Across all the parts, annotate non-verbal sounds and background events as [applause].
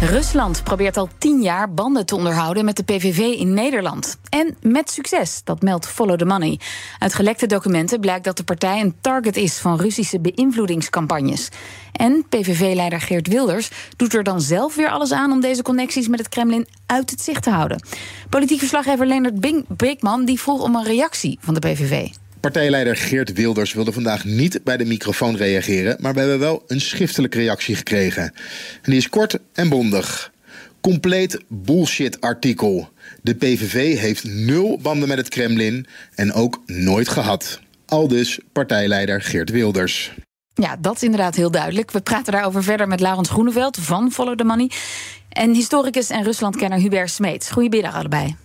Rusland probeert al tien jaar banden te onderhouden met de PVV in Nederland. En met succes, dat meldt Follow the Money. Uit gelekte documenten blijkt dat de partij een target is van Russische beïnvloedingscampagnes. En PVV-leider Geert Wilders doet er dan zelf weer alles aan om deze connecties met het Kremlin uit het zicht te houden. Politiek verslaggever Leonard Brinkman die vroeg om een reactie van de PVV. Partijleider Geert Wilders wilde vandaag niet bij de microfoon reageren, maar we hebben wel een schriftelijke reactie gekregen. En die is kort en bondig. Compleet bullshit artikel. De PVV heeft nul banden met het Kremlin en ook nooit gehad. Aldus partijleider Geert Wilders. Ja, dat is inderdaad heel duidelijk. We praten daarover verder met Laurens Groeneveld van Follow the Money. En historicus en Ruslandkenner Hubert Smeets. Goedemiddag allebei.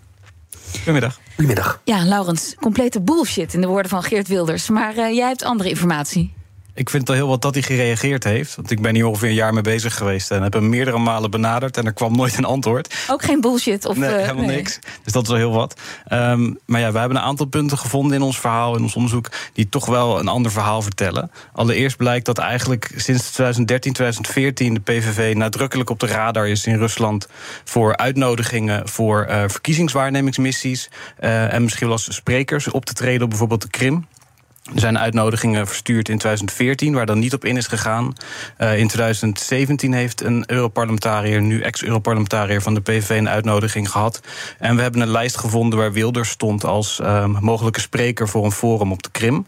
Goedemiddag. Goedemiddag. Ja, Laurens, complete bullshit in de woorden van Geert Wilders. Maar uh, jij hebt andere informatie. Ik vind het al heel wat dat hij gereageerd heeft. Want ik ben hier ongeveer een jaar mee bezig geweest. En heb hem meerdere malen benaderd. En er kwam nooit een antwoord. Ook geen bullshit? Of, nee, uh, helemaal nee. niks. Dus dat is al heel wat. Um, maar ja, we hebben een aantal punten gevonden in ons verhaal, in ons onderzoek. die toch wel een ander verhaal vertellen. Allereerst blijkt dat eigenlijk sinds 2013, 2014. de PVV nadrukkelijk op de radar is in Rusland. voor uitnodigingen voor uh, verkiezingswaarnemingsmissies. Uh, en misschien wel als sprekers op te treden op bijvoorbeeld de Krim. Er zijn uitnodigingen verstuurd in 2014, waar dan niet op in is gegaan. Uh, in 2017 heeft een Europarlementariër, nu ex-Europarlementariër van de PVV, een uitnodiging gehad. En we hebben een lijst gevonden waar Wilders stond als uh, mogelijke spreker voor een forum op de Krim.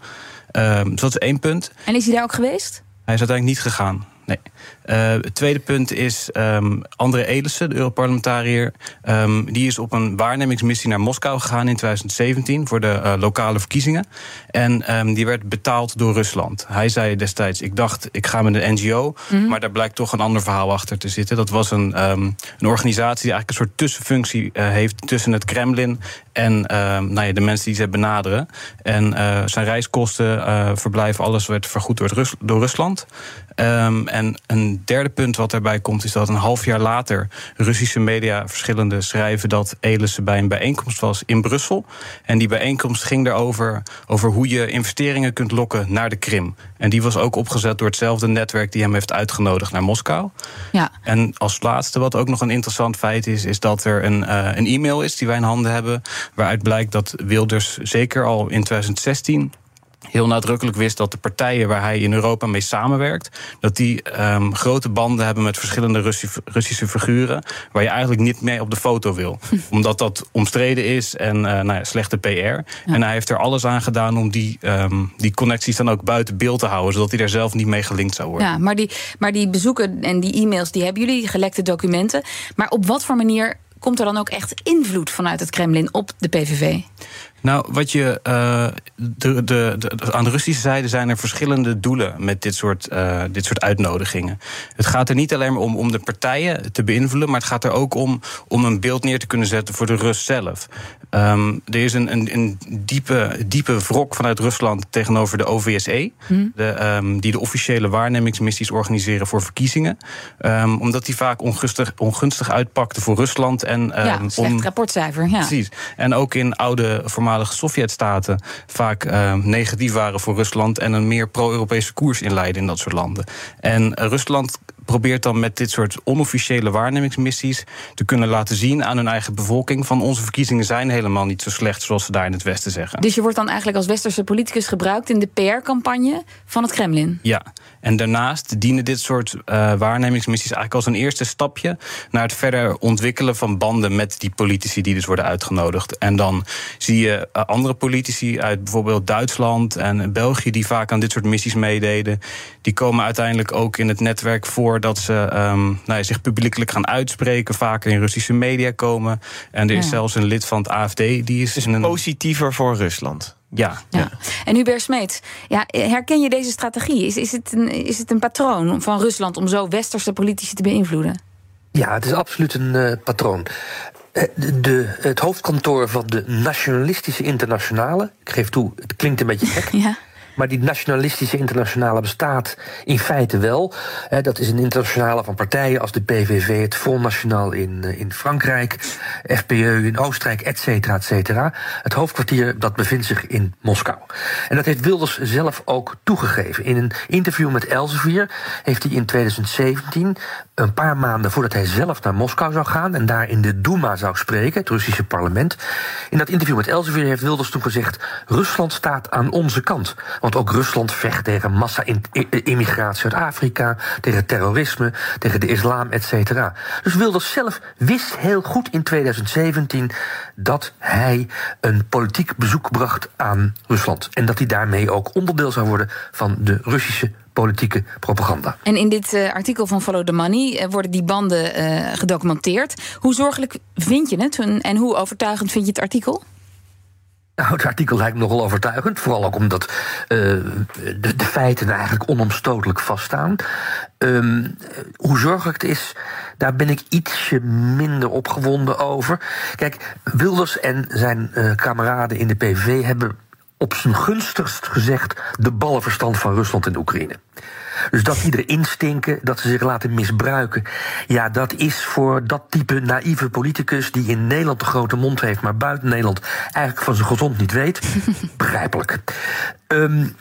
Uh, dus dat is één punt. En is hij daar ook geweest? Hij is uiteindelijk niet gegaan. Nee. Uh, het tweede punt is um, André Elissen, de Europarlementariër. Um, die is op een waarnemingsmissie naar Moskou gegaan in 2017 voor de uh, lokale verkiezingen. En um, die werd betaald door Rusland. Hij zei destijds: Ik dacht, ik ga met een NGO. Mm -hmm. Maar daar blijkt toch een ander verhaal achter te zitten. Dat was een, een organisatie die eigenlijk een soort tussenfunctie uh, heeft tussen het Kremlin en nou ja, de mensen die ze benaderen. En uh, zijn reiskosten, uh, verblijf, alles werd vergoed door, Rus door Rusland. Um, en een derde punt wat daarbij komt, is dat een half jaar later Russische media verschillende schrijven dat Elissen bij een bijeenkomst was in Brussel. En die bijeenkomst ging erover over hoe je investeringen kunt lokken naar de Krim. En die was ook opgezet door hetzelfde netwerk die hem heeft uitgenodigd naar Moskou. Ja. En als laatste, wat ook nog een interessant feit is, is dat er een, uh, een e-mail is die wij in handen hebben. Waaruit blijkt dat Wilders zeker al in 2016 heel nadrukkelijk wist dat de partijen waar hij in Europa mee samenwerkt, dat die um, grote banden hebben met verschillende Russi Russische figuren, waar je eigenlijk niet mee op de foto wil. [laughs] Omdat dat omstreden is en uh, nou ja, slechte PR. Ja. En hij heeft er alles aan gedaan om die, um, die connecties dan ook buiten beeld te houden, zodat hij daar zelf niet mee gelinkt zou worden. Ja, maar die, maar die bezoeken en die e-mails, die hebben jullie, die gelekte documenten. Maar op wat voor manier komt er dan ook echt invloed vanuit het Kremlin op de PVV? Nou, wat je. Uh, de, de, de, aan de Russische zijde zijn er verschillende doelen met dit soort, uh, dit soort uitnodigingen. Het gaat er niet alleen maar om om de partijen te beïnvloeden, maar het gaat er ook om om een beeld neer te kunnen zetten voor de Rus zelf. Um, er is een, een, een, diepe, diepe wrok vanuit Rusland tegenover de OVSE, hmm. de, um, die de officiële waarnemingsmissies organiseren voor verkiezingen. Um, omdat die vaak ongunstig, ongunstig uitpakten voor Rusland. En, ja, slecht om, rapportcijfer. Ja. Precies. En ook in oude voormalige Sovjetstaten vaak uh, negatief waren voor Rusland en een meer pro-Europese koers inleiden in dat soort landen. En uh, Rusland probeert dan met dit soort onofficiële waarnemingsmissies te kunnen laten zien aan hun eigen bevolking van onze verkiezingen zijn helemaal niet zo slecht zoals ze daar in het Westen zeggen. Dus je wordt dan eigenlijk als westerse politicus gebruikt in de PR-campagne van het Kremlin? Ja. En daarnaast dienen dit soort uh, waarnemingsmissies eigenlijk als een eerste stapje naar het verder ontwikkelen van banden met die politici die dus worden uitgenodigd. En dan zie je uh, andere politici uit bijvoorbeeld Duitsland en België die vaak aan dit soort missies meededen. Die komen uiteindelijk ook in het netwerk voor dat ze um, nou ja, zich publiekelijk gaan uitspreken, vaker in Russische media komen. En er is ja. zelfs een lid van het AFD die is. Dus een, positiever voor Rusland. Ja, ja. ja. En Hubert Smeet, ja, herken je deze strategie? Is, is, het een, is het een patroon van Rusland om zo westerse politici te beïnvloeden? Ja, het is absoluut een uh, patroon. de, het hoofdkantoor van de Nationalistische Internationale. Ik geef toe, het klinkt een beetje gek. [laughs] Ja. Maar die nationalistische internationale bestaat in feite wel. dat is een internationale van partijen als de PVV, het Front National in, eh, in Frankrijk, FPE in Oostenrijk, et cetera, et cetera. Het hoofdkwartier dat bevindt zich in Moskou. En dat heeft Wilders zelf ook toegegeven. In een interview met Elsevier heeft hij in 2017 een paar maanden voordat hij zelf naar Moskou zou gaan en daar in de Duma zou spreken, het Russische parlement. In dat interview met Elsevier heeft Wilders toen gezegd: Rusland staat aan onze kant. Want ook Rusland vecht tegen massa-immigratie uit Afrika, tegen terrorisme, tegen de islam, et cetera. Dus Wilders zelf wist heel goed in 2017 dat hij een politiek bezoek bracht aan Rusland. En dat hij daarmee ook onderdeel zou worden van de Russische politieke propaganda. En in dit uh, artikel van Follow the Money uh, worden die banden uh, gedocumenteerd. Hoe zorgelijk vind je het en hoe overtuigend vind je het artikel? Nou, het artikel lijkt me nogal overtuigend. Vooral ook omdat de, de, feiten eigenlijk onomstotelijk vaststaan. Um, hoe zorgelijk het is, daar ben ik ietsje minder opgewonden over. Kijk, Wilders en zijn kameraden in de PVV hebben op zijn gunstigst gezegd de ballenverstand van Rusland en Oekraïne. Dus dat die erin stinken, dat ze zich laten misbruiken. Ja, dat is voor dat type naïeve politicus die in Nederland de grote mond heeft, maar buiten Nederland eigenlijk van zijn gezond niet weet, [laughs] begrijpelijk. Um,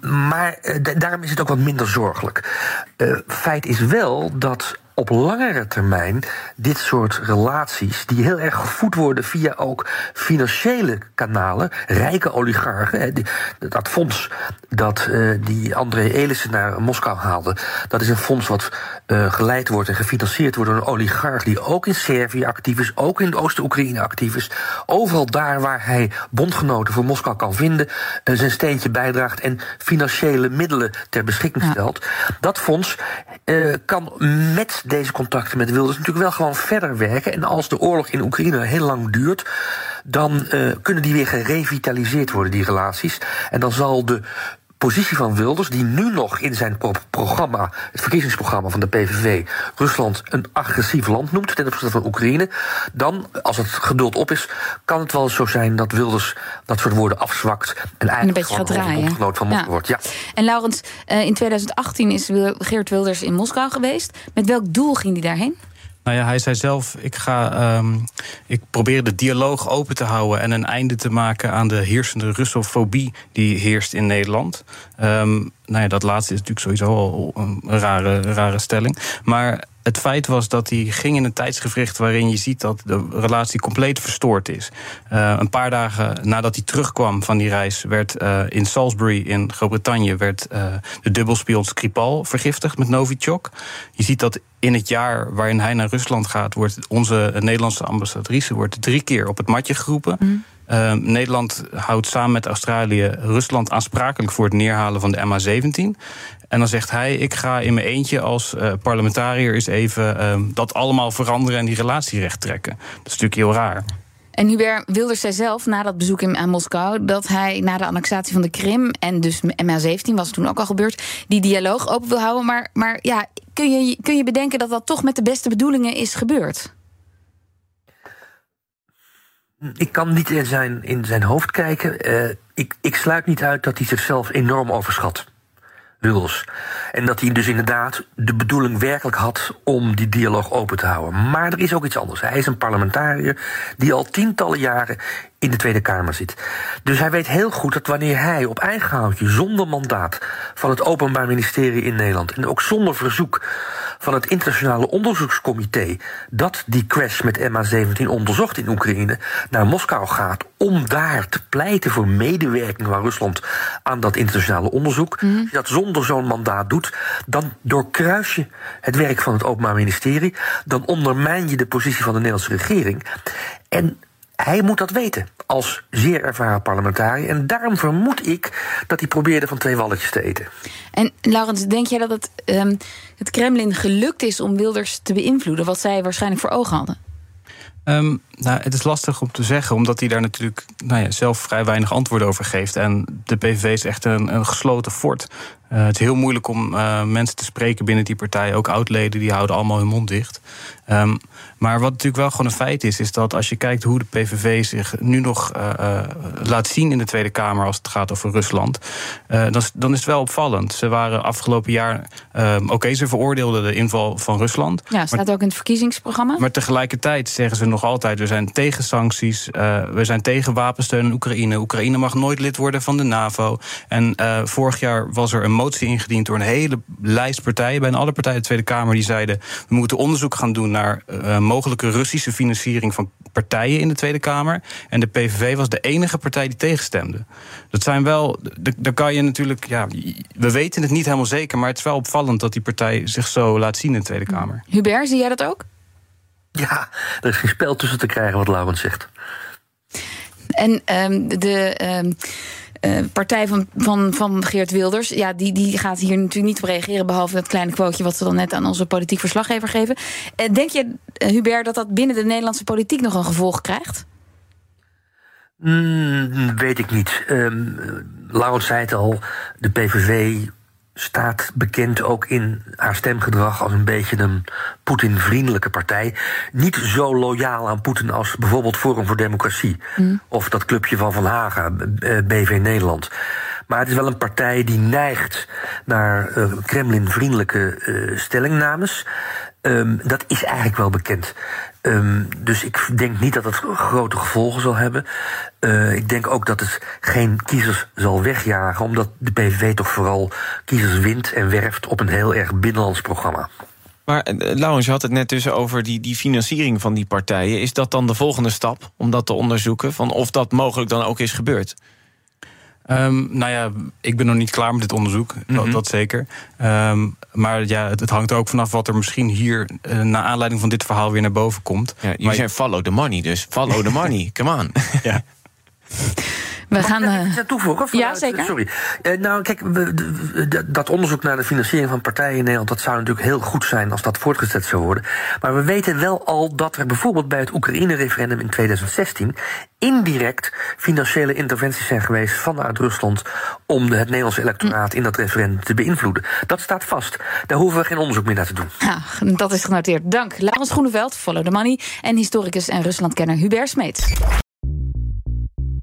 maar uh, daarom is het ook wat minder zorgelijk. Uh, feit is wel dat op langere termijn dit soort relaties, die heel erg gevoed worden via ook financiële kanalen, rijke oligarchen. dat fonds dat uh, die André Elissen naar Moskou haalde, dat is een fonds wat uh, geleid wordt en gefinancierd wordt door een oligarch die ook in Servië actief is, ook in Oost-Oekraïne actief is. Overal daar waar hij bondgenoten voor Moskou kan vinden, uh, zijn steentje bijdraagt en financiële middelen ter beschikking stelt. Dat fonds kan met deze contacten met Wilders natuurlijk wel gewoon verder werken. En als de oorlog in Oekraïne heel lang duurt, dan uh, kunnen die weer gerevitaliseerd worden, die relaties. En dan zal de positie van Wilders, die nu nog in zijn programma, het verkiezingsprogramma van de PVV, Rusland een agressief land noemt ten opzichte van Oekraïne, dan, als het geduld op is, kan het wel zo zijn dat Wilders dat soort woorden afzwakt en eigenlijk een beetje gaat draaien. van Moskou wordt. Ja. En Laurens, uh, in 2018 is Geert Wilders in Moskou geweest. Met welk doel ging hij daarheen? Nou ja, hij zei zelf: ik, ga, um, ik probeer de dialoog open te houden en een einde te maken aan de heersende Russofobie die heerst in Nederland. Um, nou ja, dat laatste is natuurlijk sowieso al een rare, rare stelling. Maar het feit was dat hij ging in een tijdsgevricht waarin je ziet dat de relatie compleet verstoord is. Uh, een paar dagen nadat hij terugkwam van die reis, werd uh, in Salisbury in Groot-Brittannië werd, uh, de dubbelspion Skripal vergiftigd met Novichok. Je ziet dat in het jaar waarin hij naar Rusland gaat, wordt onze Nederlandse ambassadrice wordt drie keer op het matje geroepen. Mm. Uh, Nederland houdt samen met Australië Rusland aansprakelijk voor het neerhalen van de MH17. En dan zegt hij: Ik ga in mijn eentje als uh, parlementariër eens even uh, dat allemaal veranderen en die relatie recht trekken. Dat is natuurlijk heel raar. En weer Wilders zei zelf na dat bezoek in, aan Moskou dat hij na de annexatie van de Krim en dus MH17 was toen ook al gebeurd, die dialoog open wil houden. Maar, maar ja, kun je, kun je bedenken dat dat toch met de beste bedoelingen is gebeurd? Ik kan niet in zijn, in zijn hoofd kijken. Uh, ik, ik sluit niet uit dat hij zichzelf enorm overschat. Wilders. En dat hij dus inderdaad de bedoeling werkelijk had om die dialoog open te houden. Maar er is ook iets anders. Hij is een parlementariër die al tientallen jaren in de Tweede Kamer zit. Dus hij weet heel goed dat wanneer hij op eigen houtje, zonder mandaat van het Openbaar Ministerie in Nederland en ook zonder verzoek van het internationale onderzoekscomité dat die crash met MH17 onderzocht in Oekraïne naar Moskou gaat om daar te pleiten voor medewerking van Rusland aan dat internationale onderzoek. Mm. Als je dat zonder zo'n mandaat doet, dan doorkruis je het werk van het Openbaar Ministerie, dan ondermijn je de positie van de Nederlandse regering. En hij moet dat weten als zeer ervaren parlementariër. En daarom vermoed ik dat hij probeerde van twee walletjes te eten. En Laurens, denk jij dat het, um, het Kremlin gelukt is om Wilders te beïnvloeden, wat zij waarschijnlijk voor ogen hadden? Um, nou, het is lastig om te zeggen, omdat hij daar natuurlijk nou ja, zelf vrij weinig antwoorden over geeft. En de PVV is echt een, een gesloten fort. Uh, het is heel moeilijk om uh, mensen te spreken binnen die partij. Ook oudleden die houden allemaal hun mond dicht. Ehm, maar wat natuurlijk wel gewoon een feit is, is dat als je kijkt hoe de PVV zich nu nog uh, uh, laat zien in de Tweede Kamer als het gaat over Rusland, uh, dan, dan, is het wel opvallend. Ze waren afgelopen jaar, ehm, oké, okay, ze veroordeelden de inval van Rusland. Ja, staat maar, ook in het verkiezingsprogramma. Maar tegelijkertijd zeggen ze nog altijd: we zijn tegen sancties, we zijn tegen wapensteun aan Oekraïne. Oekraïne mag nooit lid worden van de NAVO. En vorig jaar was er een motie ingediend door een hele lijst partijen, bijna alle partijen in de Tweede Kamer, die zeiden: we moeten onderzoek gaan doen naar uh, mogelijke Russische financiering van partijen in de Tweede Kamer. En de PVV was de enige partij die tegenstemde. Dat zijn wel. Daar kan je natuurlijk. Ja, we weten het niet helemaal zeker, maar het is wel opvallend dat die partij zich zo laat zien in de Tweede Kamer. Hubert, zie jij dat ook? Ja, er is geen spel tussen te krijgen, wat Laurens zegt. En um, de. Um uh, partij van, van, van Geert Wilders, ja, die, die gaat hier natuurlijk niet op reageren, behalve dat kleine quoteje wat ze dan net aan onze politiek verslaggever geven. Uh, denk je, uh, Hubert, dat dat binnen de Nederlandse politiek nog een gevolg krijgt? Mm, weet ik niet. Um, Laurens zei het al, de PVV staat bekend ook in haar stemgedrag als een beetje een Poetin-vriendelijke partij. Niet zo loyaal aan Poetin als bijvoorbeeld Forum voor Democratie. Mm. Of dat clubje van Van Haga, BV Nederland. Maar het is wel een partij die neigt naar uh, Kremlin-vriendelijke uh, stellingnames. Um, dat is eigenlijk wel bekend. Um, dus ik denk niet dat het grote gevolgen zal hebben. Uh, ik denk ook dat het geen kiezers zal wegjagen, omdat de PVV toch vooral kiezers wint en werft op een heel erg binnenlands programma. Maar uh, Laurens, je had het net dus over die, die financiering van die partijen. Is dat dan de volgende stap om dat te onderzoeken? Van of dat mogelijk dan ook is gebeurd? Um, nou ja, ik ben nog niet klaar met dit onderzoek, mm -hmm. dat, dat, zeker. Um, maar ja, het, het, hangt er ook vanaf wat er misschien hier... Uh, naar aanleiding van dit verhaal weer naar boven komt. Ja, je zijn follow the money, dus follow the money, [laughs] come on. ja. [laughs] We gaan. Uh... iets toevoegen? Ja, zeker. Sorry. Uh, nou, kijk, dat onderzoek naar de financiering van partijen in Nederland. dat zou natuurlijk heel goed zijn als dat voortgezet zou worden. Maar we weten wel al dat er bijvoorbeeld bij het Oekraïne-referendum in 2016. indirect financiële interventies zijn geweest vanuit Rusland. om het Nederlandse electoraat in dat referendum te beïnvloeden. Dat staat vast. Daar hoeven we geen onderzoek meer naar te doen. Ja, dat is genoteerd. Dank. Laurens Groeneveld, Follow the Money. en historicus en Ruslandkenner Hubert Smeets.